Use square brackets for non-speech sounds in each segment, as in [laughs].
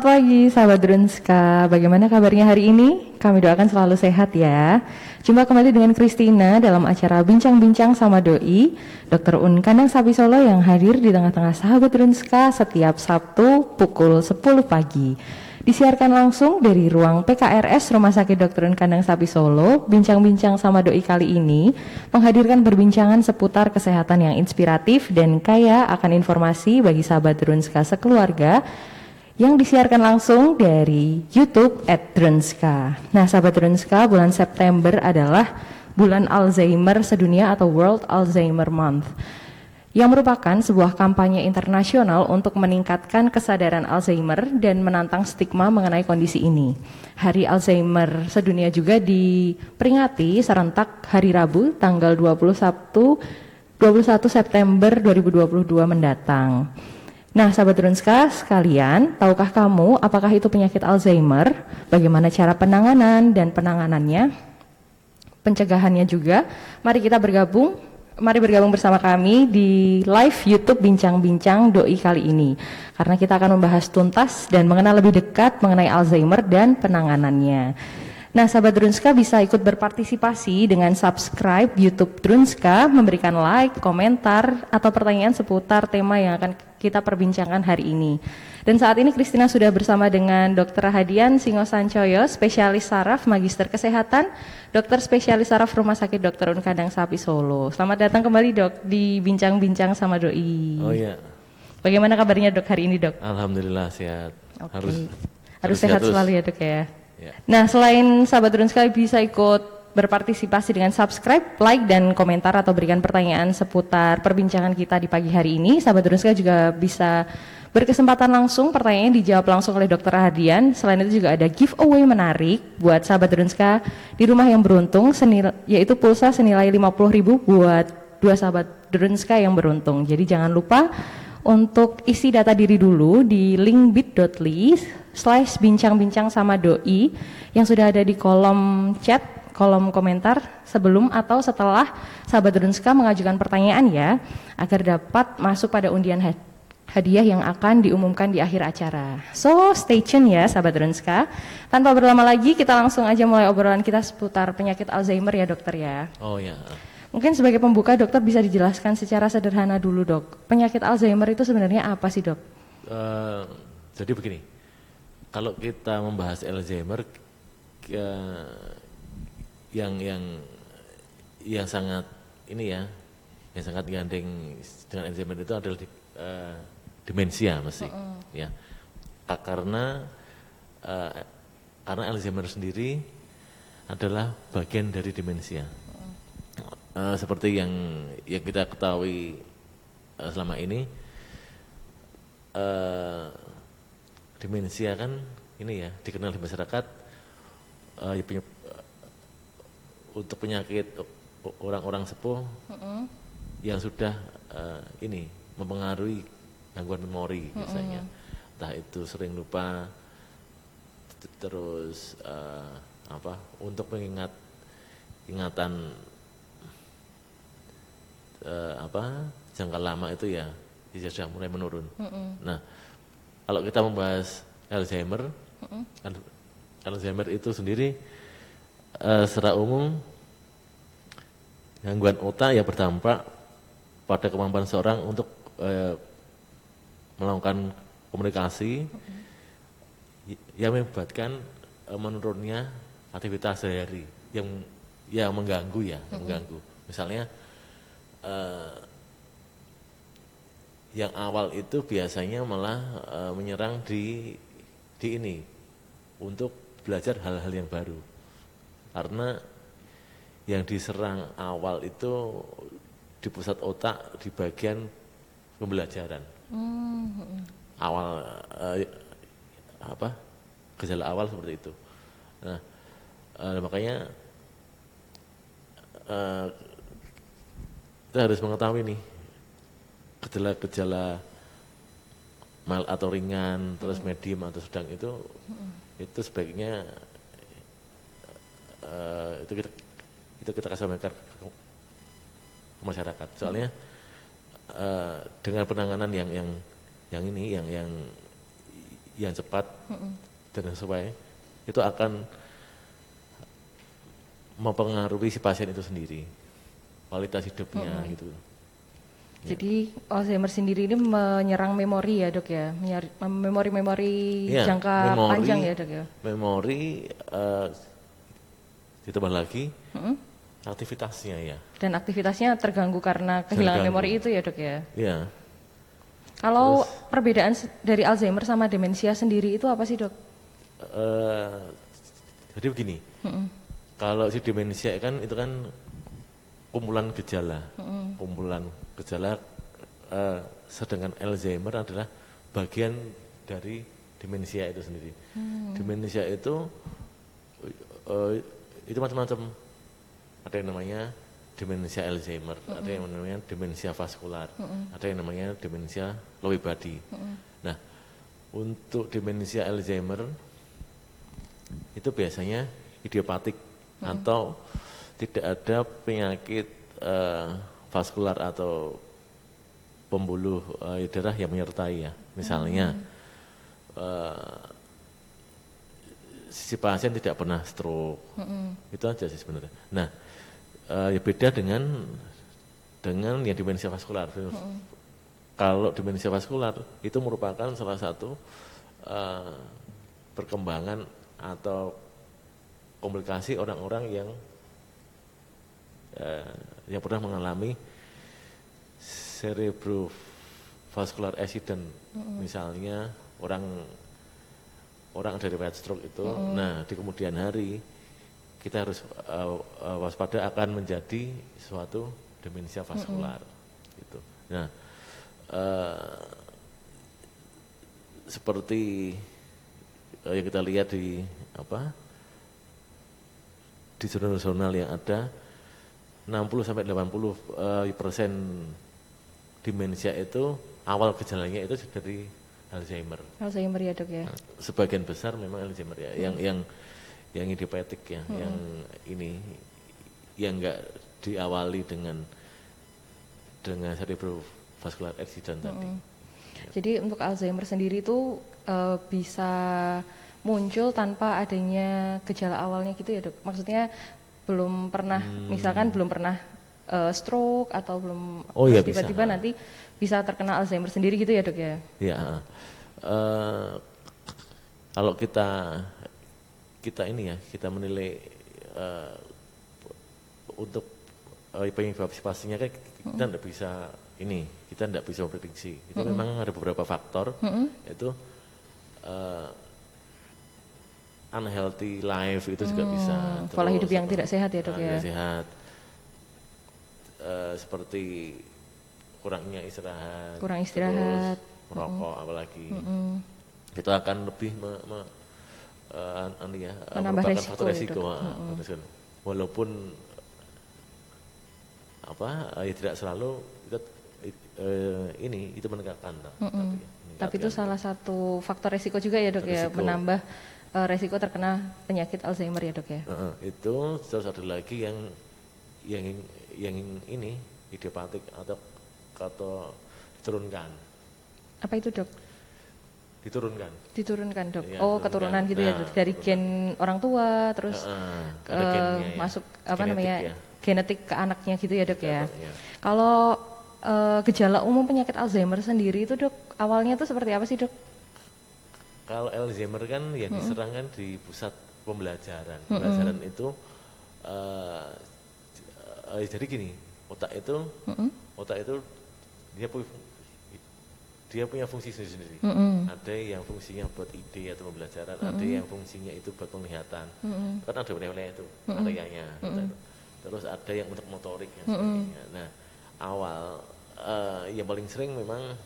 selamat pagi sahabat Drunska. Bagaimana kabarnya hari ini? Kami doakan selalu sehat ya. Jumpa kembali dengan Kristina dalam acara Bincang-Bincang sama Doi, Dr. Un Kandang Sapi Solo yang hadir di tengah-tengah sahabat Drunska setiap Sabtu pukul 10 pagi. Disiarkan langsung dari ruang PKRS Rumah Sakit Dr. Un Kandang Sapi Solo, Bincang-Bincang sama Doi kali ini menghadirkan perbincangan seputar kesehatan yang inspiratif dan kaya akan informasi bagi sahabat Drunska sekeluarga yang disiarkan langsung dari YouTube at Drunska. Nah, sahabat Drunska, bulan September adalah bulan Alzheimer sedunia atau World Alzheimer Month yang merupakan sebuah kampanye internasional untuk meningkatkan kesadaran Alzheimer dan menantang stigma mengenai kondisi ini. Hari Alzheimer sedunia juga diperingati serentak hari Rabu tanggal 21 21 September 2022 mendatang. Nah, sahabat Drunska sekalian, tahukah kamu apakah itu penyakit Alzheimer? Bagaimana cara penanganan dan penanganannya? Pencegahannya juga. Mari kita bergabung, mari bergabung bersama kami di live YouTube Bincang-Bincang Doi kali ini. Karena kita akan membahas tuntas dan mengenal lebih dekat mengenai Alzheimer dan penanganannya. Nah, sahabat Drunska bisa ikut berpartisipasi dengan subscribe YouTube Drunska, memberikan like, komentar, atau pertanyaan seputar tema yang akan kita perbincangkan hari ini. Dan saat ini Kristina sudah bersama dengan Dr. Hadian Singo Sancoyo, spesialis saraf, magister kesehatan, dokter spesialis saraf Rumah Sakit Dr. Unkadang Sapi Solo. Selamat datang kembali dok di Bincang-Bincang sama Doi. Oh iya. Bagaimana kabarnya dok hari ini dok? Alhamdulillah sehat. Oke. Harus Harus sehat terus. selalu ya dok ya. Ya. Nah, selain sahabat Drun sekali bisa ikut berpartisipasi dengan subscribe, like, dan komentar atau berikan pertanyaan seputar perbincangan kita di pagi hari ini. Sahabat Drun sekali juga bisa berkesempatan langsung pertanyaannya dijawab langsung oleh Dokter Hadian. Selain itu juga ada giveaway menarik buat sahabat Drunska di rumah yang beruntung, senil, yaitu pulsa senilai 50.000 buat dua sahabat Drunska yang beruntung. Jadi jangan lupa untuk isi data diri dulu di link bit.ly slash bincang-bincang sama doi yang sudah ada di kolom chat, kolom komentar sebelum atau setelah sahabat Drunska mengajukan pertanyaan ya, agar dapat masuk pada undian ha- hadiah yang akan diumumkan di akhir acara. So, stay tune ya sahabat Drunska. Tanpa berlama lagi, kita langsung aja mulai obrolan kita seputar penyakit Alzheimer ya dokter ya. Oh ya. Mungkin sebagai pembuka dokter bisa dijelaskan secara sederhana dulu dok. Penyakit Alzheimer itu sebenarnya apa sih dok? Eh, jadi begini, kalau kita membahas Alzheimer, eh, yang yang yang sangat ini ya, yang sangat gandeng dengan Alzheimer itu adalah di- eh, demensia mesti, ya. Ka- Karena eh, karena Alzheimer sendiri adalah bagian dari demensia. Eh, seperti yang yang kita ketahui eh, selama ini, eh, demensia kan ini ya dikenal di masyarakat eh, ya punya- eh, untuk penyakit orang-orang sepuh yang sudah eh, ini mempengaruhi gangguan memori biasanya, entah itu sering lupa, terus eh, apa untuk mengingat ingatan eh, apa jangka lama itu ya ya sudah mulai menurun. Nah, kalau kita membahas Alzheimer, Al- Alzheimer itu sendiri eh, secara umum gangguan otak yang berdampak pada kemampuan seorang untuk eh, melakukan komunikasi y- yang mengakibatkan eh, menurunnya aktivitas sehari-hari yang yang mengganggu ya, yang mengganggu. Misalnya eh, yang awal itu biasanya malah eh, menyerang di di ini untuk belajar hal-hal yang baru. Karena yang diserang awal itu di pusat otak di bagian pembelajaran. Awal eh, apa gejala awal seperti itu. Nah eh, makanya eh, kita harus mengetahui nih gejala-gejala mild atau ringan, terus medium atau sedang itu itu sebaiknya eh, itu kita itu kita kasih mereka ke masyarakat. Soalnya eh, dengan penanganan yang yang yang ini yang yang yang cepat dan sesuai itu akan mempengaruhi si pasien itu sendiri kualitas hidupnya gitu. Jadi Alzheimer sendiri ini menyerang memori ya dok ya, memori-memori Iya, jangka memori- panjang ya dok ya. Memori eh, ditambah lagi Mm-mm. aktivitasnya ya. Dan aktivitasnya terganggu karena kehilangan Terganggu. memori itu ya dok ya. Ya, Kalau perbedaan se- dari Alzheimer sama demensia sendiri itu apa sih dok? eh, jadi begini. Kalau si demensia kan itu kan kumpulan gejala, kumpulan gejala. eh, sedangkan Alzheimer adalah bagian dari demensia itu sendiri. Demensia itu eh, itu macam-macam. Ada yang namanya demensia Alzheimer, ada yang namanya demensia vaskular, ada yang namanya demensia Lewy body. Nah, untuk demensia Alzheimer itu biasanya idiopatik atau tidak ada penyakit eh, vaskular atau pembuluh eh, darah yang menyertai ya. Misalnya eh, si pasien tidak pernah stroke, itu aja sih sebenarnya. Nah, eh, ya beda dengan dengan yang demensia vaskular. Kalau demensia vaskular itu merupakan salah satu eh, perkembangan atau komplikasi orang-orang yang eh, yang pernah mengalami cerebrovascular accident, misalnya orang orang dari riwayat stroke itu, nah di kemudian hari kita harus eh, eh, waspada akan menjadi suatu demensia vaskular, gitu. Nah, eh, seperti yang kita lihat di apa di jurnal-jurnal yang ada 60 sampai 80 eh, persen demensia itu awal gejalanya itu dari Alzheimer. Alzheimer ya dok ya. Sebagian besar memang Alzheimer ya, yang yang yang idiopatik ya, yang ini yang enggak diawali dengan dengan cerebrovascular accident tadi. Jadi untuk Alzheimer sendiri itu eh, bisa muncul tanpa adanya gejala awalnya gitu ya dok. Maksudnya belum pernah, Hmm. misalkan belum pernah eh, stroke atau belum Oh iya, bisa. tiba-tiba nanti bisa terkena Alzheimer sendiri gitu ya dok ya. Ya, eh, kalau kita kita ini ya kita menilai eh, untuk eh, penyebab pastinya kan kita tidak bisa ini kita tidak bisa memprediksi. Itu memang ada beberapa faktor yaitu eh, unhealthy life itu juga bisa. Hmm, pola hidup yang tidak sehat ya, Dok, ah, ya. tidak sehat. Eh, seperti kurangnya istirahat, Kurang terus istirahat. merokok apalagi Mm. itu akan lebih me, me- eh, an- anu ya, eh, Menambah resiko faktor ya, resiko, ah, resiko. walaupun apa ya tidak selalu kita eh, ini itu menegakkan tapi, ya, Tapi itu salah satu faktor resiko juga ya dok ya, menambah eh, resiko terkena penyakit Alzheimer ya dok ya. Heeh, itu terus ada lagi yang yang yang ini idiopatik atau atau diturunkan Apa itu dok? diturunkan Diturunkan dok? Iya, oh keturunan gitu ya, Nah, Dok? dari gen orang tua terus Heeh, ke ada gennya ya. masuk apa Genetik namanya ya. genetik ke anaknya gitu ya dok ya. Iya. Kalau eh, gejala umum penyakit Alzheimer sendiri itu dok awalnya tuh seperti apa sih dok? Kalau Alzheimer kan yang diserang kan di pusat pembelajaran. Pembelajaran itu eh, jadi gini, otak itu otak itu dia punya dia punya fungsi sendiri-sendiri. Ada yang fungsinya buat ide atau pembelajaran, ada yang fungsinya itu buat penglihatan. Kan ada wilayah-wilayah itu, areanya. otak itu. Terus ada yang untuk motorik dan sebagainya. Nah, awal eh, yang paling sering memang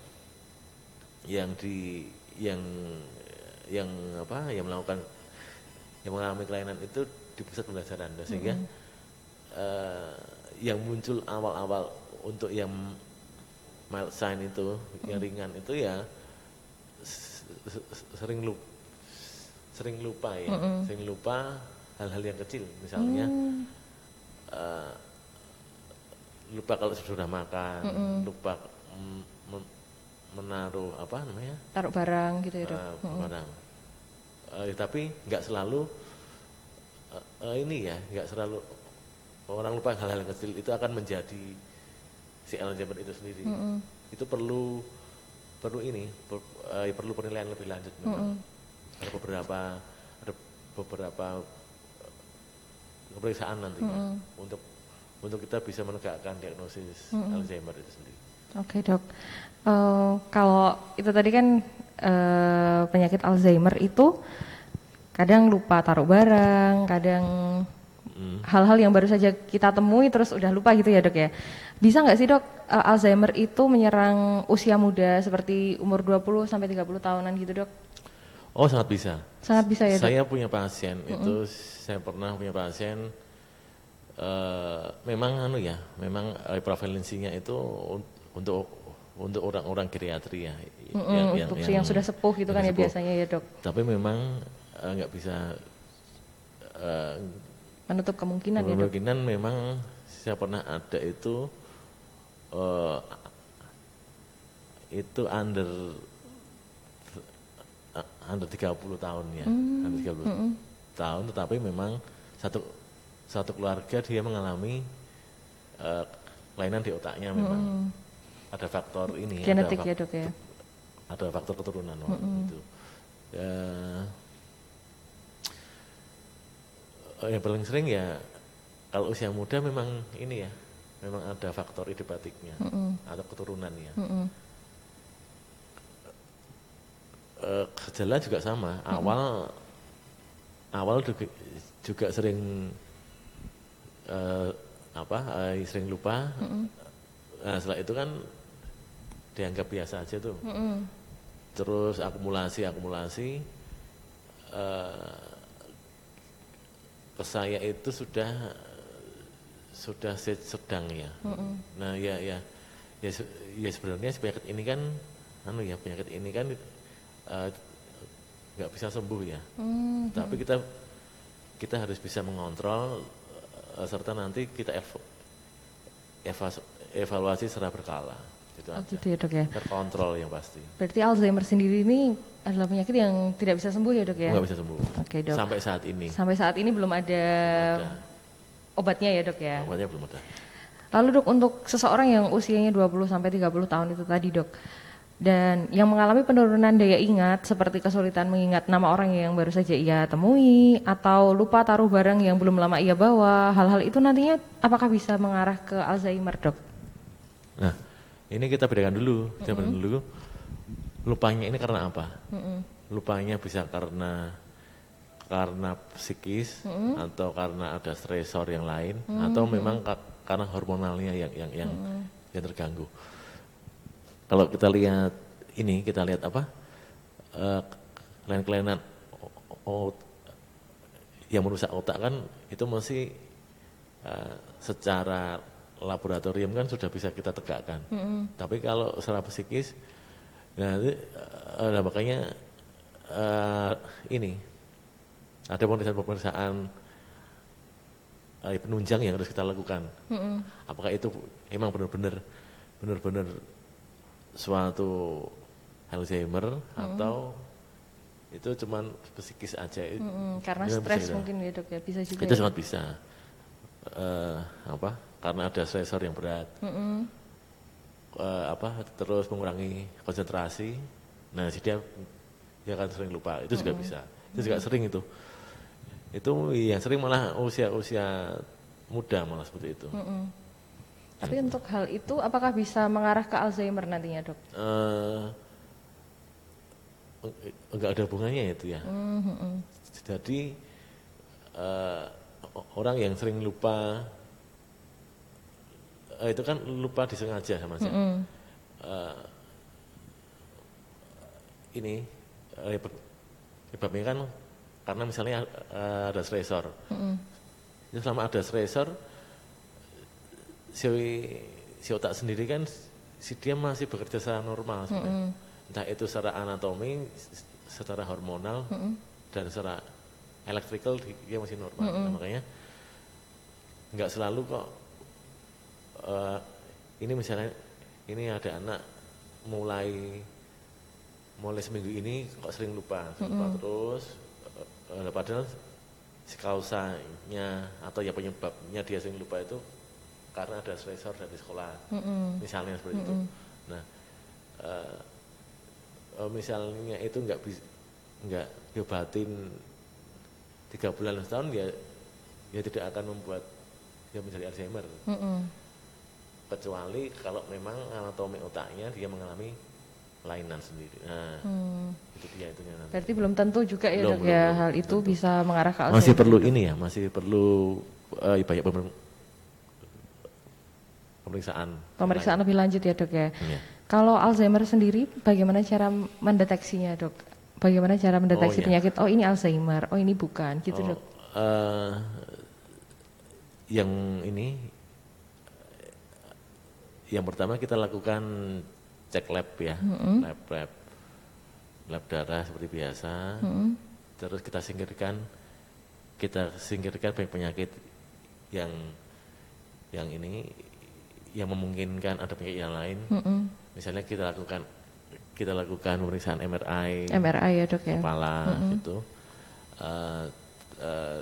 yang di yang yang apa yang melakukan yang mengalami kelainan itu di pusat pembelajaran. Nah, sehingga eh, yang muncul awal-awal untuk yang mild sign itu yang ringan itu ya sering lupa sering lupa ya. Sering lupa hal-hal yang kecil misalnya eh, lupa kalau sudah makan lupa mm, mem- menaruh apa namanya taruh barang gitu ya dok uh, barang. Uh, tapi nggak selalu uh, uh, ini ya, nggak selalu orang lupa hal-hal kecil itu akan menjadi si Alzheimer itu sendiri. Mm-mm. Itu perlu perlu ini per, uh, perlu penilaian lebih lanjut memang. Ada beberapa ada beberapa pemeriksaan nantinya untuk untuk kita bisa menegakkan diagnosis Alzheimer itu sendiri. Oke dok, Eh, kalau itu tadi kan eh, penyakit Alzheimer itu kadang lupa taruh barang, kadang hal-hal yang baru saja kita temui terus udah lupa gitu ya dok ya. Bisa nggak sih dok eh, Alzheimer itu menyerang usia muda seperti umur 20 sampai 30 tahunan gitu dok? Oh sangat bisa. Sangat bisa ya dok? Saya punya pasien itu saya pernah punya pasien eh memang anu ya, memang prevalensinya itu un- untuk untuk orang-orang geriatri ya, Mm-mm, untuk yang, sudah sepuh gitu kan ya biasanya ya dok. Tapi memang eh, nggak bisa eh, Menutup kemungkinan ya dok. kemungkinan memang saya pernah ada itu eh, itu under eh, under 30 tahun ya, Hmm, under 30 tahun tetapi memang satu satu keluarga dia mengalami eh, kelainan di otaknya memang ada faktor ini Hmm. Genetik ada, ya dok ya. ada faktor keturunan waktu itu. Ya, eh, yang paling sering ya kalau usia muda memang ini ya, memang ada faktor idiopatiknya atau keturunannya. Mm-mm. Eh, gejala juga sama. Awal awal juga, juga sering eh, apa? eh, sering lupa. Nah, setelah itu kan dianggap biasa aja tuh. Mm-mm. Terus akumulasi akumulasi eh, ke saya itu sudah sudah se- sedang ya. Nah ya ya ya ya sebenarnya penyakit ini kan anu ya penyakit ini kan eh, nggak bisa sembuh ya. Hmm, Tapi kita kita harus bisa mengontrol eh, serta nanti kita ev- evas- evaluasi secara berkala. Itu Oh, gitu ya dok ya. Terkontrol yang pasti. Berarti Alzheimer sendiri ini adalah penyakit yang tidak bisa sembuh ya dok ya? Nggak bisa sembuh. Oke dok. Sampai saat ini. Sampai saat ini belum ada ada. obatnya ya dok ya? Obatnya belum ada. Lalu dok untuk seseorang yang usianya 20 sampai 30 tahun itu tadi dok dan yang mengalami penurunan daya ingat seperti kesulitan mengingat nama orang yang baru saja ia temui atau lupa taruh barang yang belum lama ia bawa, hal-hal itu nantinya apakah bisa mengarah ke Alzheimer dok? Nah, ini kita bedakan dulu, kita bedakan dulu. Lupanya ini karena apa? Lupanya bisa karena karena psikis atau karena ada stresor yang lain atau memang ka- karena hormonalnya yang yang yang, yang terganggu. Kalau kita lihat ini, kita lihat apa? Eh, kelainan-kelainan o- o- yang merusak otak kan itu masih eh, secara laboratorium kan sudah bisa kita tegakkan. Tapi kalau secara psikis, nah itu, eh, nah makanya eh, ini ada pemeriksaan-pemeriksaan eh, penunjang yang harus kita lakukan. Apakah itu emang benar-benar benar-benar suatu Alzheimer atau itu cuman psikis aja? Mm, karena stres mungkin ya dok ya bisa juga. itu ya? sangat bisa Eh, apa karena ada stresor yang berat. Mm-mm. Eh, apa terus mengurangi konsentrasi. Nah si dia dia akan sering lupa. Itu juga bisa. Itu juga sering itu. Itu yang sering malah usia-usia muda malah seperti itu. Mm-mm. Tapi untuk hal itu apakah bisa mengarah ke Alzheimer nantinya dok? Eh, enggak ada hubungannya itu ya. Mm-mm. Jadi eh, orang yang sering lupa eh, itu kan lupa disengaja sama saya. Mm-mm. Eh, ini eh, pe- penyebabnya kan karena misalnya eh, ada stresor. Mm-mm. Jadi selama ada stresor, si, si otak sendiri kan si dia masih bekerja secara normal sebenarnya. Entah itu secara anatomi, secara hormonal, dan secara electrical di- dia masih normal. Nah, makanya nggak selalu kok eh, ini misalnya ini ada anak mulai mulai seminggu ini kok sering lupa, lupa terus. eh, eh, padahal si kausanya atau ya penyebabnya dia sering lupa itu karena ada stresor dari sekolah, Mm-mm. misalnya seperti itu. Nah, eh, eh, misalnya itu nggak bisa nggak diobatin tiga bulan setahun ya ya tidak akan membuat dia menjadi Alzheimer Mm-mm. Kecuali kalau memang anatomi otaknya dia mengalami kelainan sendiri. Nah, Hmm. itu dia itunya nanti. Berarti belum tentu juga ya Belum, dok belum, ya belum hal itu bisa mengarah ke Masih Alzheimer. perlu ini ya, masih perlu eh, banyak pemer- pemeriksaan. Pemeriksaan lebih lanjut ya dok ya. Iya. Kalau Alzheimer sendiri, bagaimana cara mendeteksinya dok? Bagaimana cara mendeteksi Oh, iya. penyakit? Oh ini Alzheimer, oh ini bukan, gitu Oh, dok. eh, yang ini, yang pertama kita lakukan cek lab ya, lab lab lab darah seperti biasa. Mm-mm. Terus kita singkirkan, kita singkirkan penyakit yang yang ini yang memungkinkan ada penyakit yang lain. Mm-mm. Misalnya kita lakukan kita lakukan pemeriksaan MRI MRI ya dok ya. kepala gitu. Eh, eh,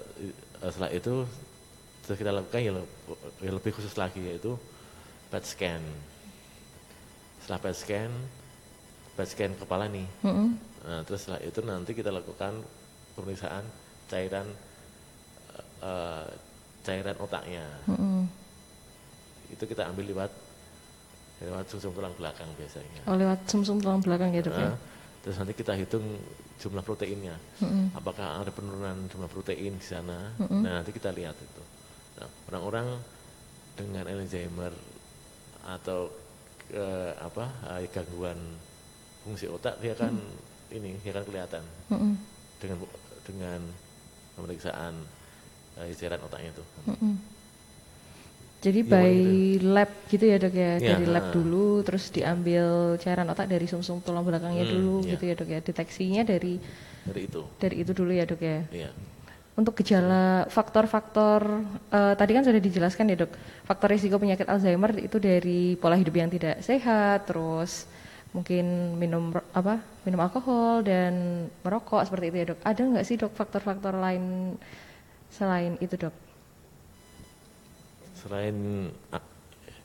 setelah itu terus kita lakukan yang yang lebih khusus lagi yaitu PET scan. Setelah PET scan, PET scan kepala nih. Mm-mm. Nah, terus setelah itu nanti kita lakukan pemeriksaan cairan eh, cairan otaknya. Mm-mm. Itu kita ambil lewat lewat sumsum tulang belakang biasanya. Oh lewat sumsum tulang belakang ya dok ya. Nah, terus nanti kita hitung jumlah proteinnya. Mm-mm. Apakah ada penurunan jumlah protein di sana? Nah, nanti kita lihat itu. Nah, orang-orang dengan Alzheimer atau eh, apa eh, gangguan fungsi otak dia kan ini dia kan kelihatan Mm-mm. dengan dengan pemeriksaan eh, cairan otaknya itu. Mm-mm. Jadi Iya, by begitu. lab gitu ya dok ya, Iya, dari lab ha. dulu, terus diambil cairan otak dari sumsum tulang belakangnya Hmm, dulu iya. gitu ya dok ya. Deteksinya dari Dari itu. dari itu dulu ya dok ya. Iya. Untuk gejala faktor-faktor eh, tadi kan sudah dijelaskan ya dok, faktor risiko penyakit Alzheimer itu dari pola hidup yang tidak sehat, terus mungkin minum apa minum alkohol dan merokok seperti itu ya dok. Ada nggak sih dok faktor-faktor lain selain itu dok? Selain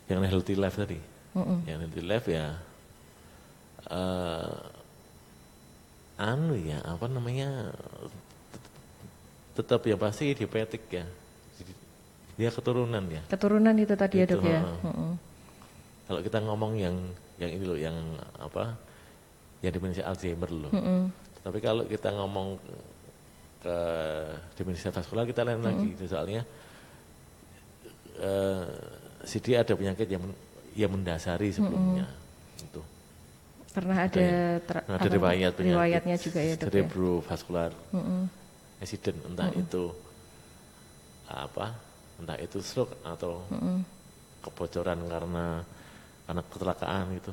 yang healthy life tadi, Mm-mm. yang healthy life ya eh anu ya apa namanya tetap yang pasti diabetik ya dia keturunan ya Keturunan itu tadi ya Itu, dok ya. ha. Mm-mm. kalau kita ngomong yang yang ini loh yang apa yang demensia Alzheimer loh Mm-mm. tapi kalau kita ngomong ke demensia vaskular kita lain lagi soalnya eh, si dia ada penyakit yang men- yang mendasari sebelumnya itu Karena ada ter- Nah, ada riwayat penyakit riwayatnya juga ya dok ya. cerebrovascular Mm-mm. Accident entah itu apa entah itu stroke atau Mm-mm. kebocoran karena karena kecelakaan gitu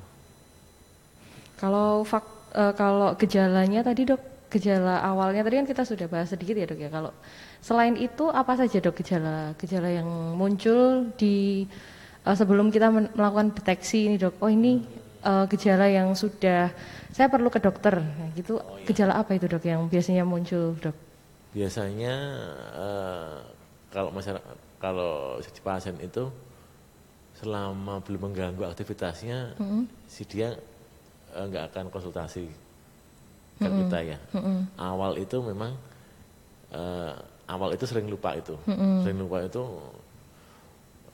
Kalau fak, eh, kalau gejalanya tadi dok, gejala awalnya tadi kan kita sudah bahas sedikit ya dok ya. Kalau selain itu apa saja dok gejala gejala yang muncul di eh, sebelum kita men- melakukan deteksi ini dok. Oh ini eh, gejala yang sudah saya perlu ke dokter. Nah, gitu. Gejala apa itu dok yang biasanya muncul dok? Biasanya eh, kalau masyarakat kalau si pasien itu selama belum mengganggu aktivitasnya si dia eh, nggak akan konsultasi ke kita ya. Awal itu memang eh, awal itu sering lupa itu. Sering lupa itu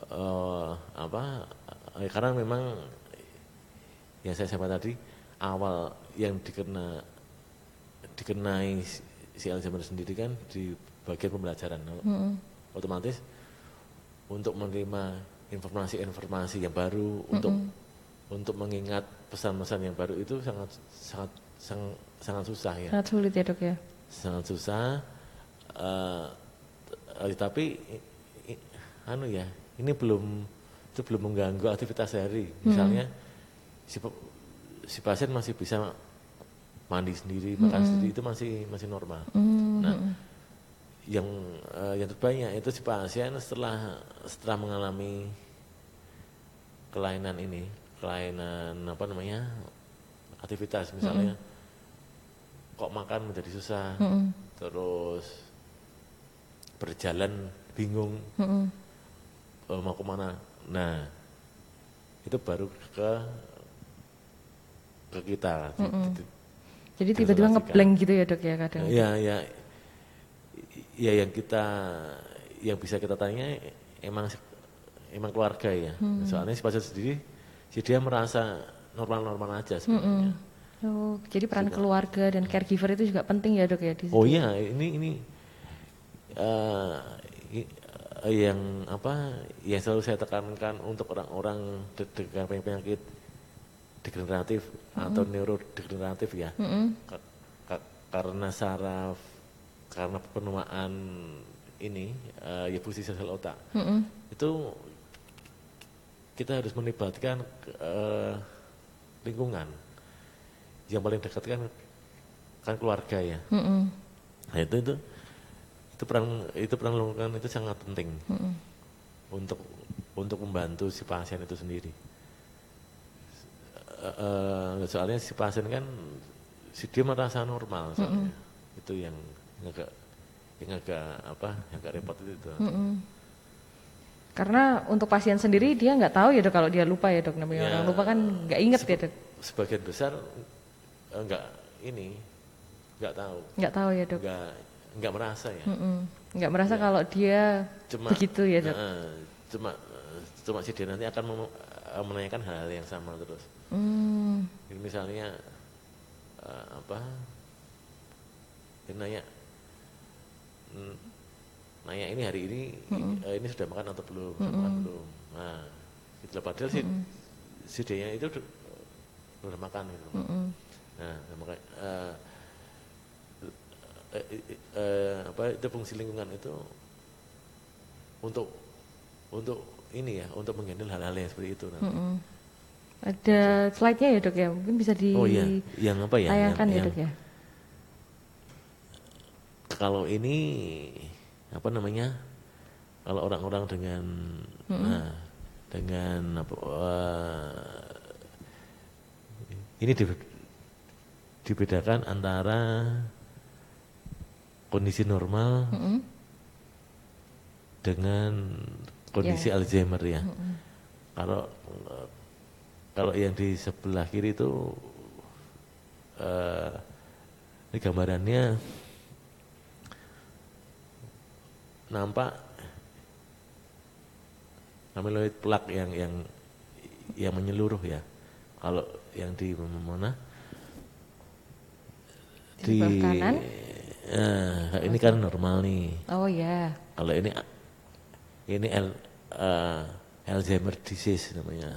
eh, apa eh, karena memang yang saya sampaikan tadi awal yang dikena dikenai si- si Alzheimer sendiri kan di bagian pembelajaran otomatis untuk menerima informasi-informasi yang baru untuk untuk mengingat pesan-pesan yang baru itu sangat sangat sangat, sangat susah ya. Sangat sulit ya dok ya. sangat susah eh, tapi i- i- anu ya ini belum itu belum mengganggu aktivitas sehari. Misalnya si, pe- si pasien masih bisa mandi sendiri makan sendiri itu masih masih normal nah yang eh, yang terbanyak itu si pasien setelah setelah mengalami kelainan ini kelainan apa namanya aktivitas misalnya kok makan menjadi susah, Mm-mm. terus berjalan bingung Mm-mm. eh, mau ke mana. Nah itu baru ke ke kita. Di- Mm-mm. Di- Jadi tiba-tiba ngeblank gitu ya dok ya kadang. Ya, ya, ya yang kita, yang bisa kita tanya emang emang keluarga ya. Hmm. Soalnya si pasien sendiri, si dia merasa normal-normal aja sebenarnya. Oh, jadi peran keluarga dan caregiver itu juga penting ya dok ya di situ. Oh iya, ini ini i- eh, yang apa? Yang selalu saya tekankan untuk orang-orang de- dengan penyakit degeneratif atau neurodegeneratif ya. Mm-mm. Ka- ka- karena saraf karena penuaan ini eh, ya fungsi sel otak Mm-mm. itu kita harus melibatkan eh, lingkungan yang paling dekat kan kan keluarga ya Mm-mm. nah itu itu itu peran itu peran lingkungan itu sangat penting Mm-mm. untuk untuk membantu si pasien itu sendiri. Eh, eh, soalnya si pasien kan si dia merasa normal soalnya. Itu yang agak yang agak apa yang agak repot itu. itu. Mm-mm. Karena untuk pasien sendiri dia nggak tahu ya dok kalau dia lupa ya dok namanya Ya, orang lupa kan nggak inget ya dok Sebagian besar eh, enggak ini enggak tahu, nggak tahu ya dok enggak enggak merasa ya. Mm-mm. nggak merasa kalau dia Cuma begitu ya dok eh, cuma cuma si dia nanti akan menanyakan hal-hal yang sama terus. Hmm. Jadi misalnya eh, apa? Dia nanya, "Hmm, nanya ini hari ini eh, ini sudah makan atau belum? Sudah makan belum? Nah, gitu loh. Padahal si si dia itu udah, udah makan gitu. Mm-mm. Nah, makanya eh, eh, eh, eh, apa itu fungsi lingkungan itu untuk untuk ini ya, untuk menghandle hal-hal yang seperti itu nanti. Mm-mm. Ada slide-nya ya dok ya? Mungkin bisa Oh iya, yang apa ya? ditayangkan yang, ya yang- dok ya? Kalau ini apa namanya? Kalau orang-orang dengan nah dengan apa eh, ini di- dibedakan antara kondisi normal Mm-mm. dengan kondisi Alzheimer ya. Kalau eh, kalau yang di sebelah kiri itu eh, ini gambarannya nampak amyloid plaque yang yang yang menyeluruh ya. Kalau yang di mana? Di kanan? eh, ini kan normal nih. oh ya Kalau ini ini Al- eh, Alzheimer disease namanya.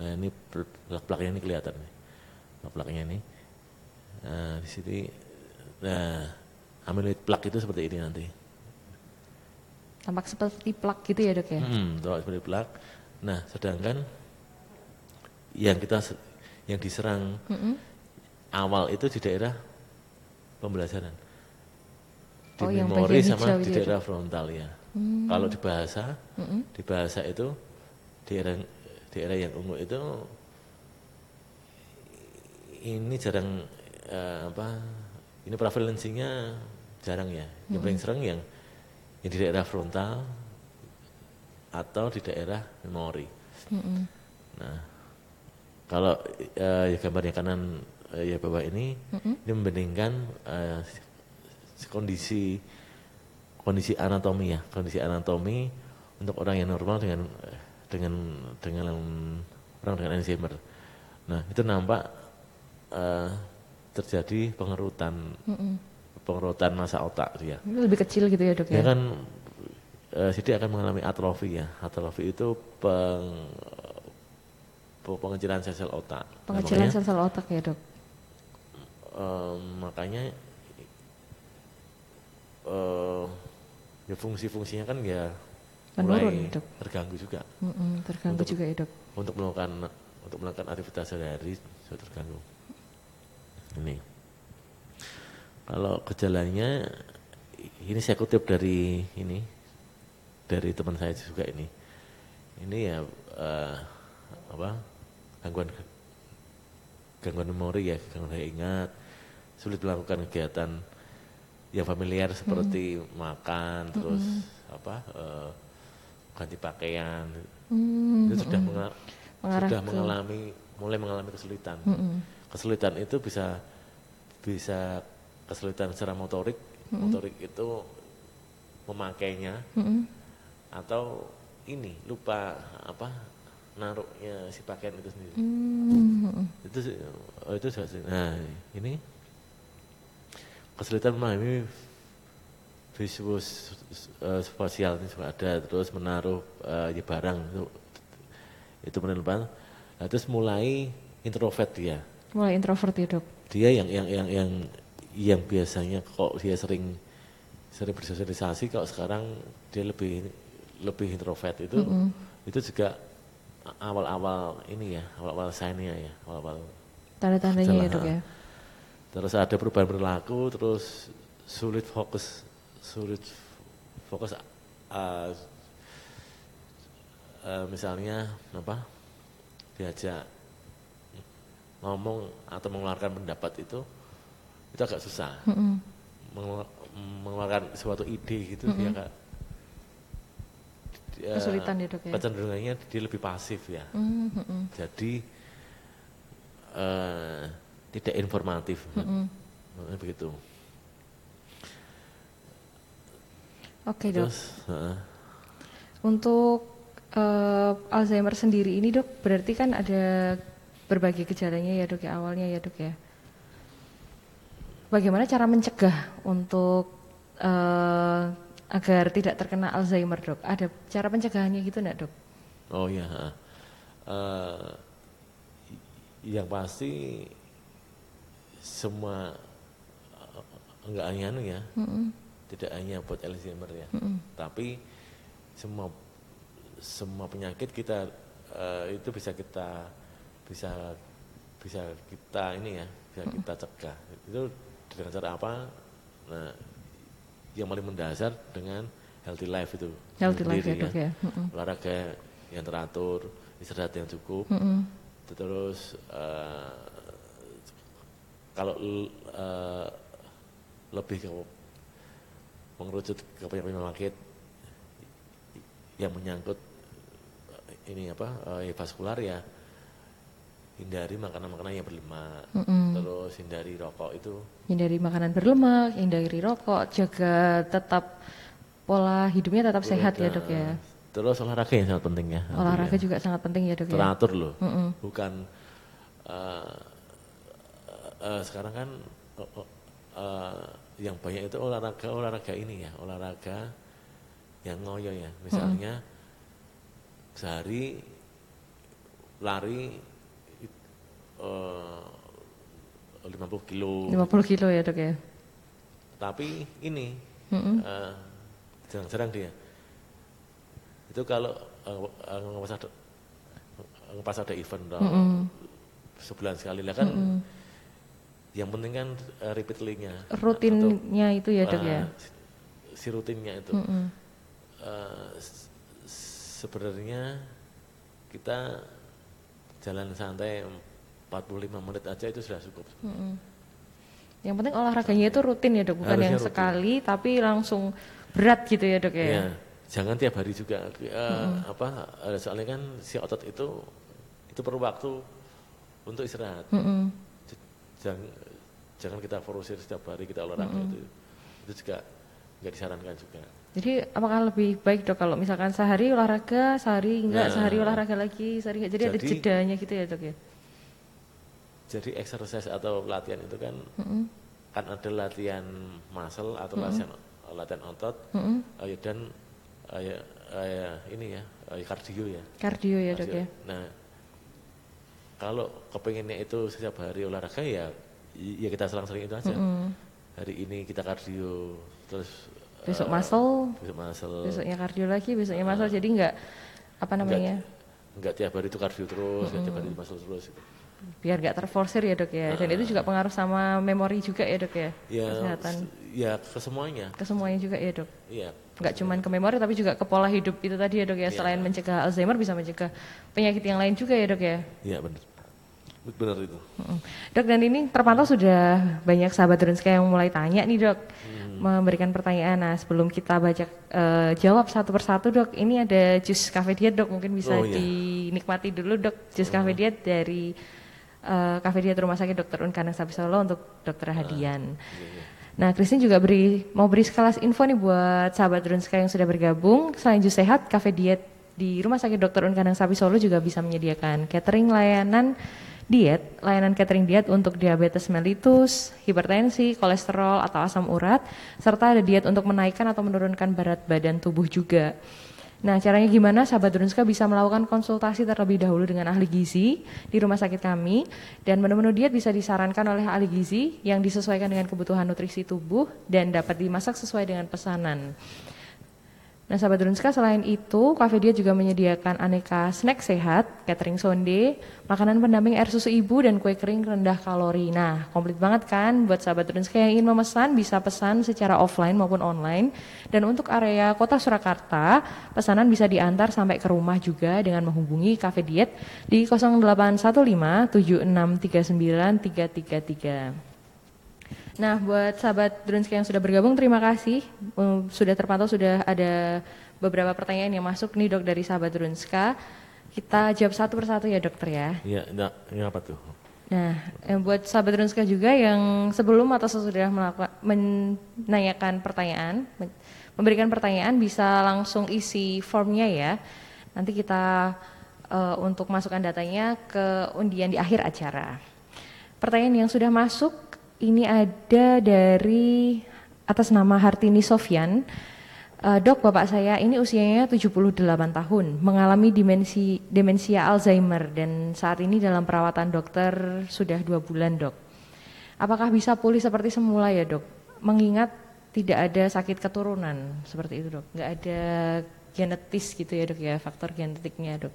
Nah ini plak-plaknya ini kelihatan nih, plak-plaknya ini. Nah di sini, nah amyloid plaque itu seperti ini nanti. tampak seperti plak gitu ya dok ya Hmm, tampak seperti plak. Nah sedangkan yang kita yang diserang Mm-mm. awal itu di daerah pembelajaran. Di Oh, memori sama di itu ya, daerah frontal ya. Kalau di bahasa, Mm-mm. di bahasa itu daerah daerah yang ungu itu ini jarang eh, apa? Ini prevalensinya jarang ya. Yang paling sering yang yang di daerah frontal atau di daerah memori. Mm-mm. Nah, kalau eh, ya gambar yang kanan eh, ya bawah ini, ini membandingkan eh, kondisi kondisi anatomi ya, kondisi anatomi untuk orang yang normal dengan eh, dengan dengan orang dengan Alzheimer. Nah, itu nampak eh, terjadi pengerutan Mm-mm. pengerutan masa otak dia. Ini lebih kecil gitu ya dok Dia ya kan eh, si dia akan mengalami atrofi ya. Atrofi itu peng, pe- pengecilan sel-sel otak. Nah, pengecilan makanya, sel-sel otak ya dok eh, makanya eh, ya fungsi-fungsinya kan ya Menurun, mulai Dok. terganggu juga Mm-mm, terganggu Untuk- juga ya dok untuk melakukan untuk melakukan aktivitas sehari-hari sudah terganggu. Ini kalau gejalanya ini saya kutip dari ini dari teman saya juga ini. Ini ya eh, apa gangguan gangguan memori ya, gangguan daya ingat, sulit melakukan kegiatan yang familiar seperti makan, terus apa eh, ganti pakaian, Hmm, itu sudah menga- Mengarah sudah ke- mengalami mulai mengalami kesulitan. mm-mm. Kesulitan itu bisa bisa kesulitan secara motorik, motorik itu memakainya Mm-mm. atau ini lupa apa naruhnya si pakaian itu sendiri. Hmm, Itu oh, itu. Nah, ini kesulitan memahami visual eh, spasial ini juga ada terus menaruh eh, ya barang itu itu penerimaan nah, terus mulai introvert dia mulai introvert ya dok. dia yang yang yang yang yang biasanya kok dia sering sering bersosialisasi kalau sekarang dia lebih lebih introvert itu itu juga awal-awal ini ya awal-awal sign-nya ya awal-awal Tanda-tandanya ya dok ya. terus ada perubahan perilaku terus sulit fokus sulit fokus uh, uh, misalnya apa diajak ngomong atau mengeluarkan pendapat itu itu agak susah Mm-mm. Mengelu- mengeluarkan suatu ide gitu dia agak dia- Kesulitan ya, Dok, ya? kecenderungannya dia lebih pasif ya Hmm, mm-mm. jadi eh, tidak informatif Mm-mm. Makanya begitu Oke dok. terus heeh. Untuk eh, Alzheimer sendiri ini dok, berarti kan ada berbagai gejalanya ya dok ya awalnya ya dok ya. Bagaimana cara mencegah untuk eh, agar tidak terkena Alzheimer dok? Ada cara pencegahannya gitu enggak dok? oh iya heeh. Eh, yang pasti semua eh, enggak anu ya Mm-mm. Tidak hanya buat Alzheimer ya Mm-mm. tapi semua semua penyakit kita eh, itu bisa kita bisa bisa kita ini ya bisa kita cegah itu dengan cara apa nah yang paling mendasar dengan healthy life itu Healthy life ya sendiri ya. Mm-mm. olahraga yang teratur istirahat yang cukup Mm-mm. terus eh, kalau eh, lebih ke mengerucut ke penyakit yang menyangkut eh, ini apa eh, vaskular ya hindari makanan-makanan yang berlemak Mm-mm. terus hindari rokok itu Hindari makanan berlemak, hindari rokok, jaga tetap pola hidupnya tetap sehat ya dok ya. terus olahraga yang sangat penting ya Olahraga juga sangat penting ya dok ya. teratur loh Mm-mm. bukan eh, eh, sekarang kan eh, eh, yang banyak itu olahraga olahraga ini ya olahraga yang ngoyo ya misalnya sehari lari eh, 50 kilo 50 kilo ya dok ya. tapi ini Mm-mm. eh, jarang-jarang dia itu kalau eh, eh, ngepas ada event Mm-mm. sebulan sekali lah kan yang penting kan eh, repeatly-nya Rutinnya itu ya dok Atau, ya. eh, si rutinnya itu Mm-mm. Eh, s- sebenarnya kita jalan santai 45 menit aja itu sudah cukup Mm-mm. Yang penting olahraganya itu rutin ya dok, bukan Harusnya yang rutin. sekali tapi langsung berat gitu ya dok ya. Ya, jangan tiap hari juga. Eh, Apa? eh, soalnya kan si otot itu itu perlu waktu untuk istirahat. J- Jangan jangan kita forusir setiap hari kita olahraga itu. Itu juga nggak disarankan juga. Jadi apakah lebih baik dok kalau misalkan sehari olahraga, sehari enggak, Nah. sehari olahraga lagi, sehari enggak. Jadi, ada Jadi- jedanya gitu ya dok ya. Jadi exercise atau latihan itu kan Mm-mm. kan ada latihan muscle atau latihan latihan otot Mm-mm. eh, dan eh, ya, eh, ini ya kardio ya. Kardio ya dok ya. Nah, kalau kepengennya itu setiap hari olahraga ya, ya kita selang-seling itu aja. Mm-mm. Hari ini kita kardio, terus Besok eh, muscle, besok muscle, besoknya kardio lagi, besoknya masal. Jadi enggak apa namanya? enggak tiap hari itu kardio terus, enggak tiap hari muscle terus. Biar enggak terforsir ya dok ya. Dan itu juga pengaruh sama memori juga ya dok ya. Ya, Kesehatan ya ke semuanya. ke semuanya juga ya dok. Iya. Enggak cuman ke memori tapi juga ke pola hidup itu tadi ya dok ya. Iya. Selain mencegah Alzheimer bisa mencegah penyakit yang lain juga ya dok ya. Iya benar. Benar itu. Dok, dan ini terpantau sudah banyak sahabat Drunska yang mulai tanya nih dok, hmm. memberikan pertanyaan. Nah sebelum kita baca uh, jawab satu persatu dok, ini ada jus cafe diet dok, mungkin bisa oh, iya. dinikmati dulu dok, jus oh. cafe diet dari uh, cafe diet Rumah Sakit Dokter Unkanang Sapi Solo untuk dokter ah, Hadian. Iya, iya. Nah, Christine juga beri mau beri sekelas info nih buat sahabat Drunska yang sudah bergabung. Selain jus sehat, cafe diet di Rumah Sakit Dokter Unkanang Sapi Solo juga bisa menyediakan catering layanan diet, layanan catering diet untuk diabetes mellitus, hipertensi, kolesterol atau asam urat, serta ada diet untuk menaikkan atau menurunkan berat badan tubuh juga. Nah, caranya gimana? Sahabat Drunska bisa melakukan konsultasi terlebih dahulu dengan ahli gizi di rumah sakit kami dan menu-menu diet bisa disarankan oleh ahli gizi yang disesuaikan dengan kebutuhan nutrisi tubuh dan dapat dimasak sesuai dengan pesanan. Nah, sahabat Drunska selain itu, Cafe Dia juga menyediakan aneka snack sehat, catering sonde, makanan pendamping air susu ibu dan kue kering rendah kalori. Nah, komplit banget kan buat sahabat Drunska yang ingin memesan bisa pesan secara offline maupun online. Dan untuk area Kota Surakarta, pesanan bisa diantar sampai ke rumah juga dengan menghubungi Cafe Diet di 0815 7639 333. Nah, buat sahabat Drunski yang sudah bergabung, terima kasih. Um, sudah terpantau, sudah ada beberapa pertanyaan yang masuk nih dok dari sahabat Drunska. Kita jawab satu persatu ya dokter ya. Iya, enggak, ini apa tuh? Nah, yang buat sahabat Drunska juga yang sebelum atau sesudah melakukan menanyakan pertanyaan, memberikan pertanyaan bisa langsung isi formnya ya. Nanti kita uh, untuk masukkan datanya ke undian di akhir acara. Pertanyaan yang sudah masuk ini ada dari atas nama Hartini Sofyan. Uh, dok, bapak saya ini usianya 78 tahun, mengalami dimensi, demensia Alzheimer dan saat ini dalam perawatan dokter sudah dua bulan dok. Apakah bisa pulih seperti semula ya dok? Mengingat tidak ada sakit keturunan seperti itu dok, nggak ada genetis gitu ya dok ya, faktor genetiknya dok.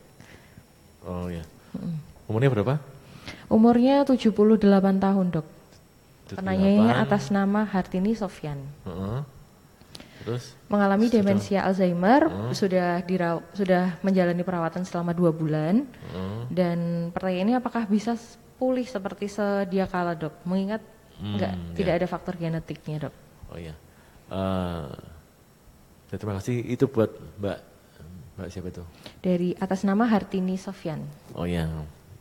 Oh ya, umurnya berapa? Umurnya 78 tahun dok. Penanyanya atas nama Hartini Sofyan. Uh -huh. Terus? Mengalami sudah. demensia Alzheimer, uh -huh. sudah diraw sudah menjalani perawatan selama dua bulan. Uh -huh. Dan pertanyaannya apakah bisa pulih seperti sedia kala dok? Mengingat hmm, enggak, ya. tidak ada faktor genetiknya dok. Oh iya. Uh, terima kasih. Itu buat Mbak Mbak siapa itu? Dari atas nama Hartini Sofyan. Oh iya,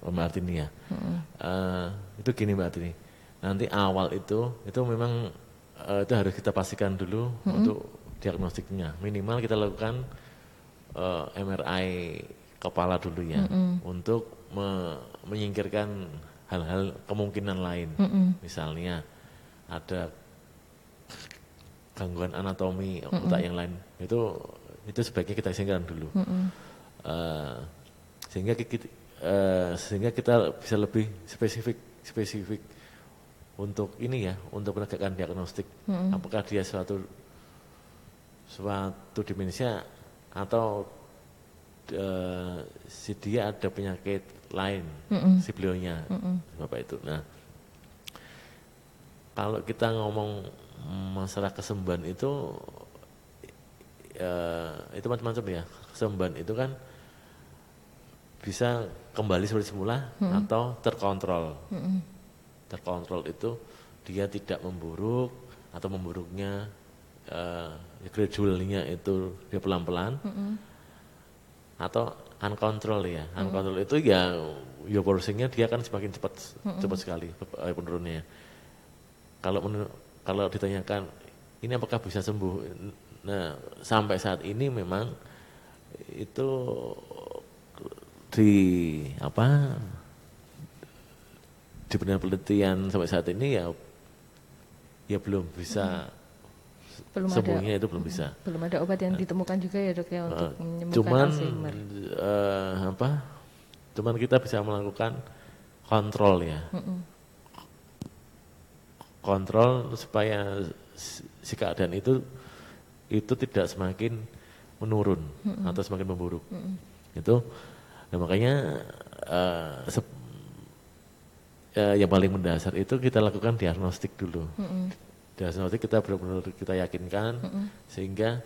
Mbak Hartini ya. -huh. uh, itu gini Mbak Hartini nanti awal itu itu memang uh, itu harus kita pastikan dulu mm -hmm. untuk diagnostiknya minimal kita lakukan uh, eh, MRI kepala dulu ya mm -hmm. untuk me menyingkirkan hal-hal kemungkinan lain mm -hmm. misalnya ada gangguan anatomi mm otak yang lain itu itu sebaiknya kita singkirkan dulu mm uh, sehingga kita uh, sehingga kita bisa lebih spesifik spesifik untuk ini ya, untuk menegakkan diagnostik. Hmm. Apakah dia suatu suatu demensia atau uh, si dia ada penyakit lain, hmm. si beliaunya, hmm. bapak itu. Nah, kalau kita ngomong masalah kesembuhan itu, uh, itu macam-macam ya. Kesembuhan itu kan bisa kembali seperti semula hmm. atau terkontrol. Hmm terkontrol itu dia tidak memburuk atau memburuknya uh, gradualnya itu dia pelan-pelan mm -hmm. atau uncontrol ya uncontrol mm -hmm. itu ya ya porsinya dia akan semakin cepat mm -hmm. cepat sekali eh, penurunannya kalau kalau ditanyakan ini apakah bisa sembuh nah sampai saat ini memang itu di apa di penelitian sampai saat ini ya ya belum bisa belum sembuhnya ada, itu belum bisa. Belum ada obat yang ditemukan juga ya dok ya untuk uh, menyembuhkan cuman, Alzheimer. Uh, apa? Cuman kita bisa melakukan kontrol ya. Mm -mm. Kontrol supaya si keadaan itu itu tidak semakin menurun mm -mm. atau semakin memburuk. Mm -mm. Itu nah makanya uh, uh, yang paling mendasar itu kita lakukan diagnostik dulu. Mm -hmm. Diagnostik kita benar-benar kita yakinkan mm -hmm. sehingga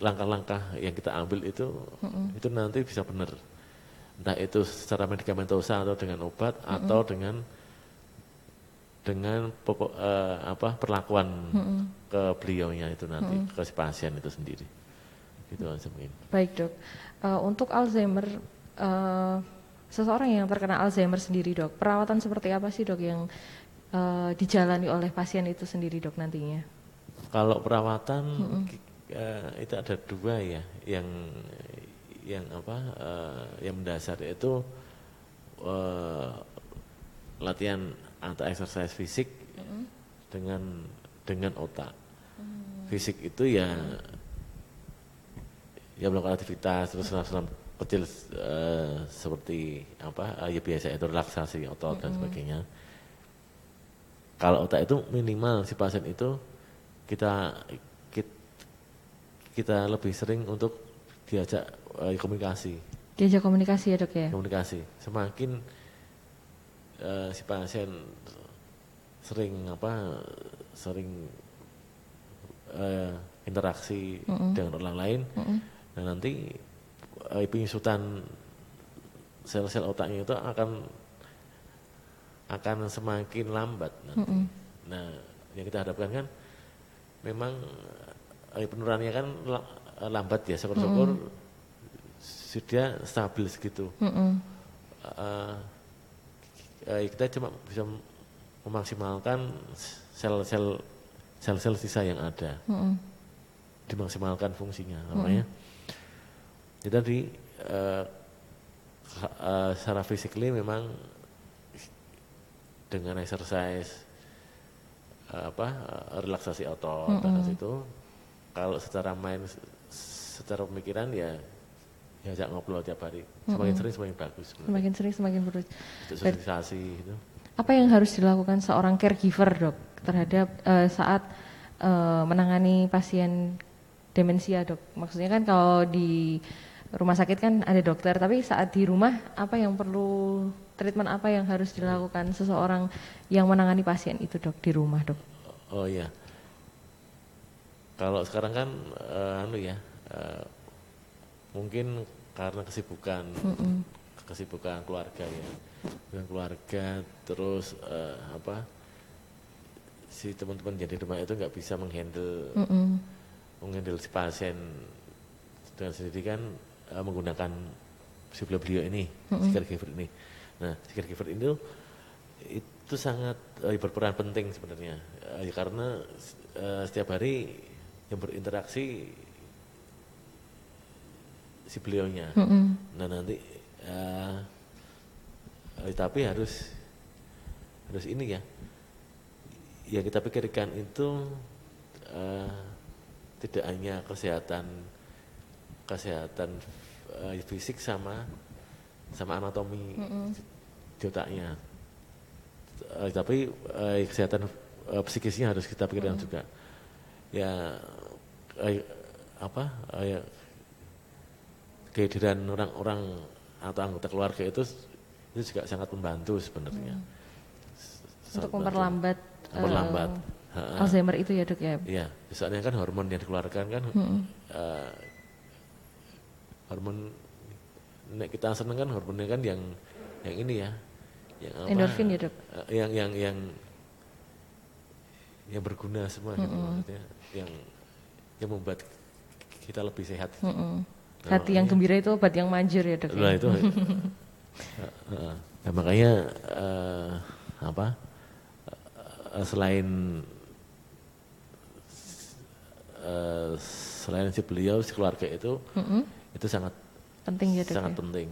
langkah-langkah yang kita ambil itu mm -hmm. itu nanti bisa benar. entah itu secara medikamentosa atau dengan obat mm -hmm. atau dengan dengan pokok uh, apa perlakuan mm -hmm. ke beliaunya itu nanti mm -hmm. ke si pasien itu sendiri itu aja mungkin baik dok uh, untuk Alzheimer uh, seseorang yang terkena Alzheimer sendiri dok perawatan seperti apa sih dok yang uh, dijalani oleh pasien itu sendiri dok nantinya kalau perawatan mm -hmm. uh, itu ada dua ya yang yang apa uh, yang mendasar itu uh, latihan atau exercise fisik mm -hmm. dengan dengan otak. Mm. Fisik itu ya mm. ya melakukan aktivitas terus senam kecil uh, seperti apa uh, ya biasa itu relaksasi otot mm -hmm. dan sebagainya. Kalau otak itu minimal si pasien itu kita kita, kita lebih sering untuk diajak uh, komunikasi. Diajak komunikasi ya dok ya? Komunikasi. Semakin uh, si pasien sering apa sering uh, interaksi mm -hmm. dengan orang lain, mm -hmm. dan nanti uh, penyusutan sel-sel otaknya itu akan akan semakin lambat nanti. Mm -hmm. Nah, yang kita harapkan kan memang uh, penurunannya kan lambat ya, syukur-syukur mm -hmm sudah stabil segitu. Mm -hmm. uh, uh, kita cuma bisa memaksimalkan sel-sel sel-sel sisa yang ada, mm -hmm. dimaksimalkan fungsinya, namanya. Mm -hmm. Jadi uh, uh, secara fisikly memang dengan exercise uh, apa uh, relaksasi otot mm -hmm. dan itu kalau secara main secara pemikiran ya ya ajak ngobrol tiap hari semakin mm -hmm. sering semakin bagus sebenarnya. semakin sering semakin bagus sosialisasi itu apa yang harus dilakukan seorang caregiver dok terhadap uh, saat uh, menangani pasien demensia dok maksudnya kan kalau di rumah sakit kan ada dokter tapi saat di rumah apa yang perlu treatment apa yang harus dilakukan seseorang yang menangani pasien itu dok di rumah dok oh iya kalau sekarang kan uh, anu ya uh, mungkin karena kesibukan mm -mm. kesibukan keluarga ya dengan keluarga terus uh, apa si teman-teman jadi rumah itu nggak bisa menghandle mm -mm. menghandle si pasien dengan sendiri kan uh, menggunakan si beliau ini mm -mm. si caregiver ini nah si caregiver ini itu sangat uh, berperan penting sebenarnya uh, ya karena uh, setiap hari yang berinteraksi si beliaunya. Mm -hmm. Nah nanti uh, tapi harus harus ini ya. Yang kita pikirkan itu uh, tidak hanya kesehatan kesehatan uh, fisik sama sama anatomi mm -hmm. di otaknya. Uh, tapi uh, kesehatan uh, psikisnya harus kita pikirkan mm -hmm. juga. Ya uh, apa uh, ya, kehadiran orang-orang atau anggota keluarga itu itu juga sangat membantu sebenarnya. Hmm. Untuk memperlambat memperlambat uh, Alzheimer itu ya dok ya. Iya, soalnya kan hormon yang dikeluarkan kan hmm. uh, hormon nek kita seneng kan hormonnya kan yang yang ini ya, yang apa? Endorfin ya dok. Uh, yang yang yang yang berguna semua hmm. gitu maksudnya, yang yang membuat kita lebih sehat. Hmm. Hati yang gembira itu obat yang manjur ya dok. Ya? Nah itu. [laughs] nah, makanya uh, apa? Uh, selain uh, selain si beliau si keluarga itu mm -hmm. Itu sangat penting ya dok. Sangat ya? penting.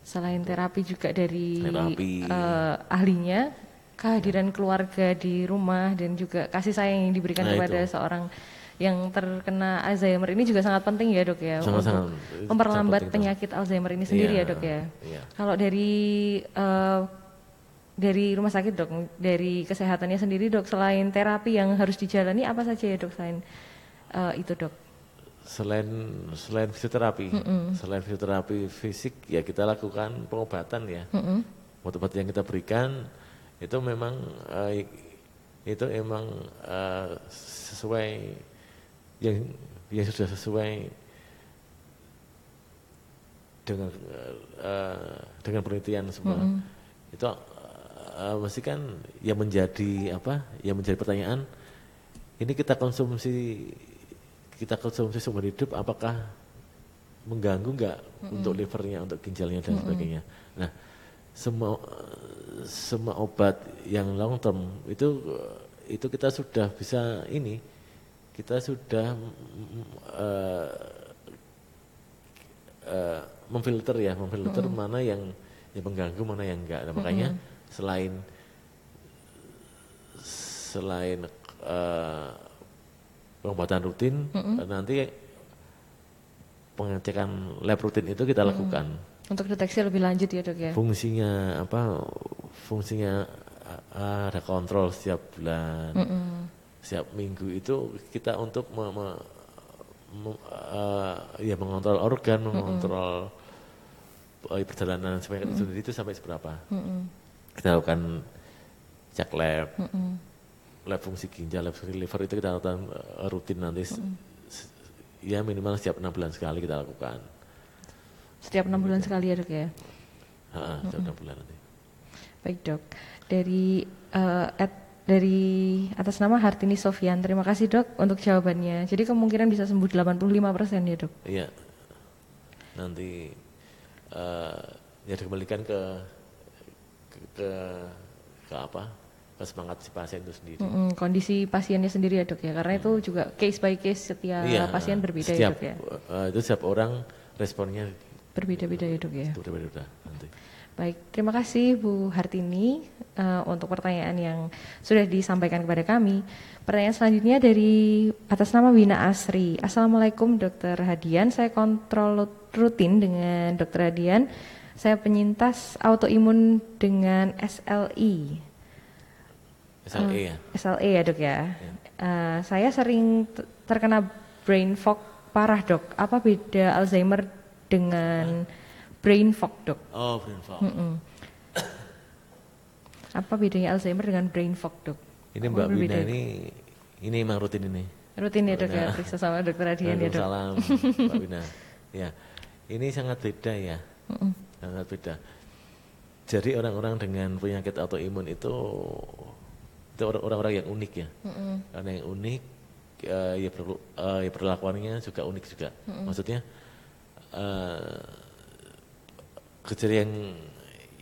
Selain terapi juga dari terapi. Uh, ahlinya kehadiran keluarga di rumah dan juga kasih sayang yang diberikan nah, kepada itu. seorang yang terkena Alzheimer ini juga sangat penting ya dok ya sangat, sangat, memperlambat sangat penyakit Alzheimer ini sendiri yeah, ya dok ya. Yeah. Kalau dari uh, dari rumah sakit dok, dari kesehatannya sendiri dok, selain terapi yang harus dijalani apa saja ya dok selain uh, itu dok? Selain selain fisioterapi, mm -hmm. selain fisioterapi fisik ya kita lakukan pengobatan ya. Mm -hmm. Obat-obat yang kita berikan itu memang uh, itu emang uh, sesuai yang yang sudah sesuai dengan uh, dengan penelitian semua mm -hmm. itu uh, mesti kan yang menjadi apa yang menjadi pertanyaan ini kita konsumsi kita konsumsi sumber hidup apakah mengganggu nggak mm -hmm. untuk livernya untuk ginjalnya dan mm -hmm. sebagainya nah semua semua obat yang long term itu itu kita sudah bisa ini kita sudah uh, uh, memfilter ya memfilter mm -hmm. mana yang yang mengganggu mana yang enggak nah, makanya mm -hmm. selain selain uh, pengobatan rutin mm -hmm. nanti pengecekan lab rutin itu kita lakukan mm -hmm. untuk deteksi lebih lanjut ya dok ya fungsinya apa fungsinya ada kontrol setiap bulan mm -hmm. setiap minggu itu kita untuk me, me, me, uh, ya mengontrol organ mengontrol mm -hmm oh, perjalanan supaya mm -hmm. itu sampai seberapa. Mm -hmm. Kita lakukan cek lab, mm -hmm. Lab fungsi ginjal, lab fungsi liver itu kita lakukan uh, rutin nanti. Mm -hmm. Ya minimal setiap enam bulan sekali kita lakukan. Setiap enam bulan sekali ya dok ya? Ha, setiap enam bulan nanti. Baik dok, dari uh, at, dari atas nama Hartini Sofian, terima kasih dok untuk jawabannya. Jadi kemungkinan bisa sembuh 85% ya dok? Iya, nanti uh, ya dikembalikan ke, ke ke ke apa semangat si pasien itu sendiri. Mm -hmm, kondisi pasiennya sendiri ya dok ya, karena mm. itu juga case by case setiap iya, pasien berbeda setiap, ya dok ya. Uh, itu setiap orang responnya berbeda-beda ya dok ya. Berbeda-beda nanti. Baik, terima kasih Bu Hartini uh, untuk pertanyaan yang sudah disampaikan kepada kami. Pertanyaan selanjutnya dari atas nama Wina Asri. Assalamualaikum Dokter Hadian, saya kontrol rutin dengan Dokter Hadian. Saya penyintas autoimun dengan SLE. SLE uh, ya? SLE ya dok ya. ya. Uh, saya sering terkena brain fog parah dok. Apa beda Alzheimer dengan brain fog dok. Oh brain fog. Mm -mm. Apa bedanya Alzheimer dengan brain fog dok? Ini Mbak Bina ini ini emang rutin ini. Rutin ya dok ya, periksa sama dokter Adian ya dok. Salam Mbak [laughs] Bina. Ya, ini sangat beda ya, mm -mm. sangat beda. Jadi orang-orang dengan penyakit autoimun itu itu orang-orang yang unik ya, mm -mm. karena yang unik uh, ya, perlu, uh, ya perlakuannya juga unik juga. Mm -mm. Maksudnya uh, gejala yang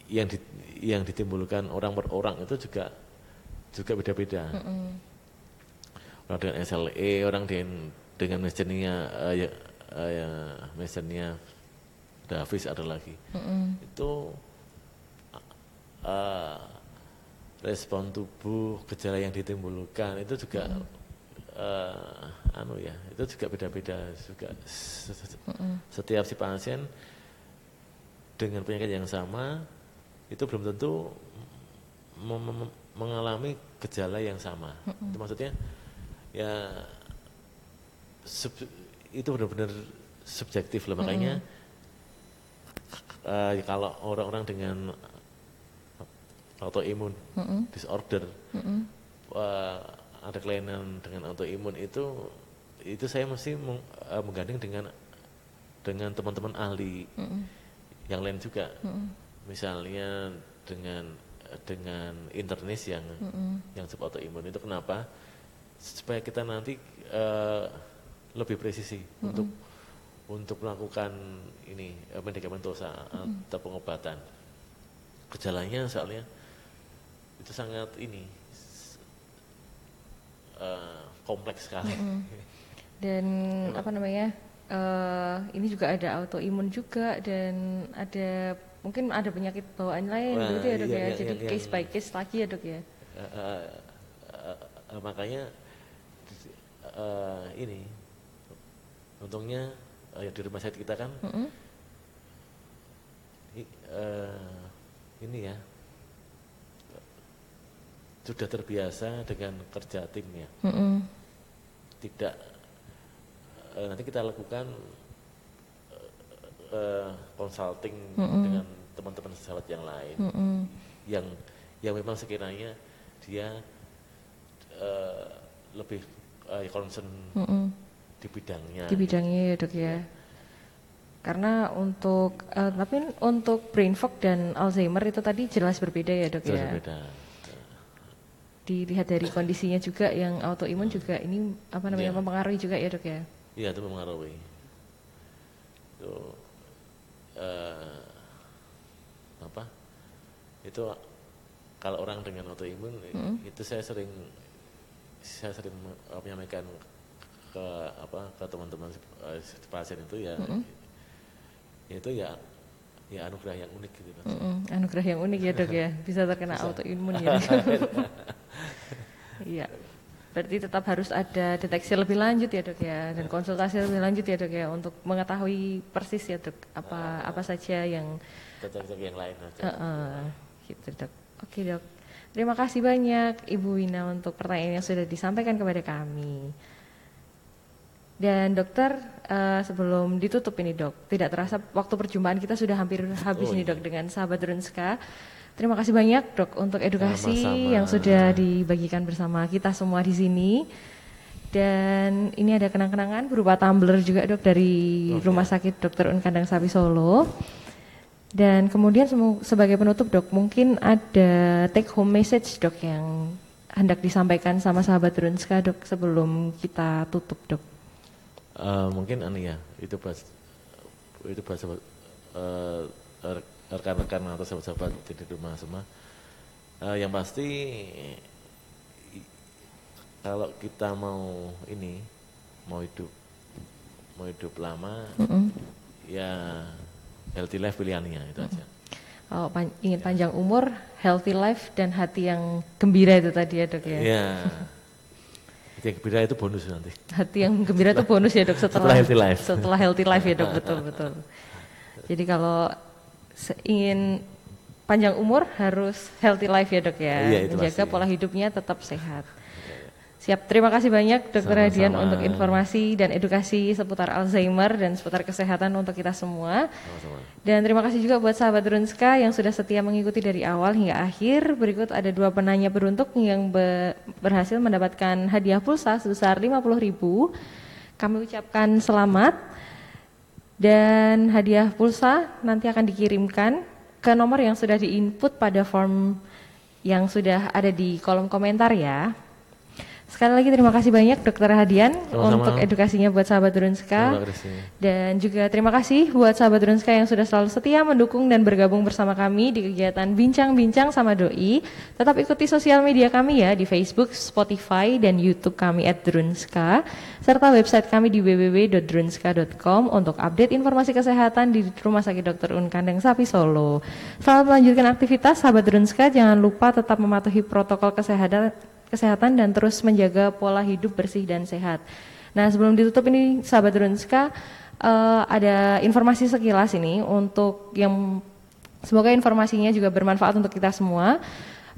yang di, yang ditimbulkan orang per orang itu juga juga beda-beda. Mm -hmm. Orang dengan SLE, orang dengan dengan mesennya uh, ya, uh, ya mesennya Davis ada lagi. Mm -hmm. Itu uh, respon tubuh gejala yang ditimbulkan itu juga mm uh, anu ya, itu juga beda-beda juga. Mm. Setiap si pasien dengan penyakit yang sama itu belum tentu mengalami gejala yang sama. Mm. Itu maksudnya ya sub, itu benar-benar subjektif lah makanya mm uh, kalau orang-orang dengan autoimun mm -hmm. disorder mm -hmm. uh, ada kelainan dengan autoimun itu itu saya mesti meng, uh, menggandeng dengan dengan teman-teman ahli mm -hmm yang lain juga mm-hmm. misalnya dengan dengan internis yang mm-hmm. yang sebab autoimun itu kenapa supaya kita nanti uh, lebih presisi mm-hmm. untuk untuk melakukan ini medikamentosa mm-hmm. atau pengobatan gejalanya soalnya itu sangat ini uh, kompleks sekali mm-hmm. [laughs] dan apa namanya uh, ini juga ada autoimun juga dan ada mungkin ada penyakit bawaan lain Wah, gitu ya dok iya, ya. Iya, Jadi iya, case by case lagi ya dok ya. Uh, uh, uh, uh, makanya uh, ini untungnya uh, di rumah sakit kita kan mm -hmm. uh, ini ya sudah terbiasa dengan kerja timnya. Mm -hmm. Tidak uh, nanti kita lakukan uh, consulting mm -hmm. dengan teman-teman sejawat yang lain mm -hmm. yang yang memang sekiranya dia uh, lebih uh, concern mm -hmm. di bidangnya di bidangnya gitu. ya dok ya Karena untuk uh, tapi untuk brain fog dan Alzheimer itu tadi jelas berbeda ya dok Jelas ya. berbeda. Dilihat dari kondisinya juga yang autoimun juga ini apa namanya Iya. mempengaruhi juga ya dok ya. Iya itu mempengaruhi. Itu eh, apa? Itu kalau orang dengan autoimun itu saya sering saya sering me- eh, menyampaikan ke apa ke teman-teman eh, pasien itu ya itu ya ya anugerah yang unik gitu kan. Mm-mm, anugerah yang unik ya dok ya, [laughs] bisa terkena autoimun ya. [laughs] [laughs] Iya. Berarti tetap harus ada deteksi lebih lanjut ya dok ya, dan konsultasi lebih lanjut ya dok ya untuk mengetahui persis ya dok apa apa saja yang Cocok-cocok yang lain aja. Heeh, gitu dok. Oke dok. Terima kasih banyak Ibu Wina untuk pertanyaan yang sudah disampaikan kepada kami. Dan dokter eh, sebelum ditutup ini dok, tidak terasa waktu perjumpaan kita sudah hampir habis Oh, iya. dok dengan sahabat Runska. Terima kasih banyak dok untuk edukasi Sama-sama. yang sudah dibagikan bersama kita semua di sini. Dan ini ada kenang-kenangan berupa tumbler juga dok dari Oke. Rumah Sakit Dr. Un Kandang Sapi Solo. Dan kemudian sebagai penutup dok, mungkin ada take home message dok yang hendak disampaikan sama sahabat Runska dok sebelum kita tutup dok. Eh, mungkin anu ya itu buat itu buat sahabat, eh, rekan-rekan atau sahabat-sahabat di rumah semua. Eh, yang pasti kalau kita mau ini mau hidup mau hidup lama ya healthy life pilihannya itu aja. Kalau pan- ingin panjang umur, healthy life dan hati yang gembira itu tadi ya dok ya. ya yang gembira itu bonus nanti. Hati yang gembira itu bonus ya dok setelah, Setelah healthy life. Setelah healthy life ya dok betul betul. Jadi kalau ingin panjang umur harus healthy life ya dok ya. Iya, Menjaga pasti. pola hidupnya tetap sehat. Siap, terima kasih banyak Dokter. Hadian untuk informasi dan edukasi seputar Alzheimer dan seputar kesehatan untuk kita semua. sama-sama Dan terima kasih juga buat sahabat Runska yang sudah setia mengikuti dari awal hingga akhir. Berikut ada dua penanya beruntuk yang be- berhasil mendapatkan hadiah pulsa sebesar 50.000. Kami ucapkan selamat. Dan hadiah pulsa nanti akan dikirimkan ke nomor yang sudah diinput pada form yang sudah ada di kolom komentar ya. Sekali lagi terima kasih banyak Dokter Hadian Sama-sama. untuk edukasinya buat sahabat Runska. Terima kasih. Dan juga terima kasih buat sahabat Runska yang sudah selalu setia mendukung dan bergabung bersama kami di kegiatan Bincang-Bincang sama Doi. Tetap ikuti sosial media kami ya di Facebook, Spotify, dan YouTube kami Drunska. Serta website kami di www.drunska.com untuk update informasi kesehatan di Rumah Sakit Dr. Un Kandang Sapi Solo. Selamat melanjutkan aktivitas sahabat Drunska. Jangan lupa tetap mematuhi protokol kesehatan kesehatan dan terus menjaga pola hidup bersih dan sehat. Nah, sebelum ditutup ini sahabat Drunska eh, ada informasi sekilas ini untuk yang semoga informasinya juga bermanfaat untuk kita semua.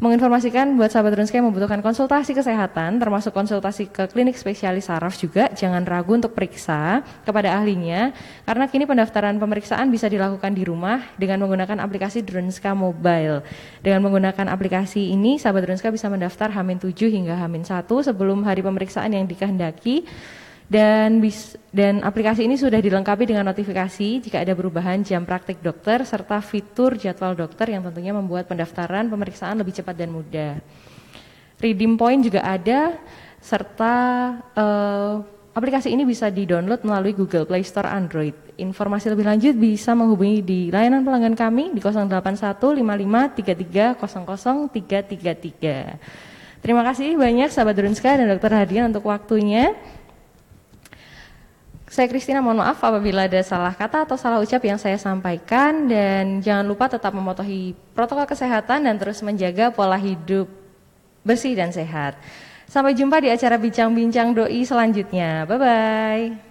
Menginformasikan buat sahabat Drunska yang membutuhkan konsultasi kesehatan termasuk konsultasi ke klinik spesialis saraf juga jangan ragu untuk periksa kepada ahlinya karena kini pendaftaran pemeriksaan bisa dilakukan di rumah dengan menggunakan aplikasi Drunska Mobile. Dengan menggunakan aplikasi ini sahabat Drunska bisa mendaftar Hamin 7 hingga Hamin 1 sebelum hari pemeriksaan yang dikehendaki dan bis, dan aplikasi ini sudah dilengkapi dengan notifikasi jika ada perubahan jam praktik dokter serta fitur jadwal dokter yang tentunya membuat pendaftaran pemeriksaan lebih cepat dan mudah. Redeem point juga ada serta eh, aplikasi ini bisa di-download melalui Google Play Store Android. Informasi lebih lanjut bisa menghubungi di layanan pelanggan kami di 081553000333. Terima kasih banyak sahabat Drunska dan Dokter Hadian untuk waktunya. Saya Kristina mohon maaf apabila ada salah kata atau salah ucap yang saya sampaikan dan jangan lupa tetap mematuhi protokol kesehatan dan terus menjaga pola hidup bersih dan sehat. Sampai jumpa di acara bincang-bincang doi selanjutnya. Bye bye.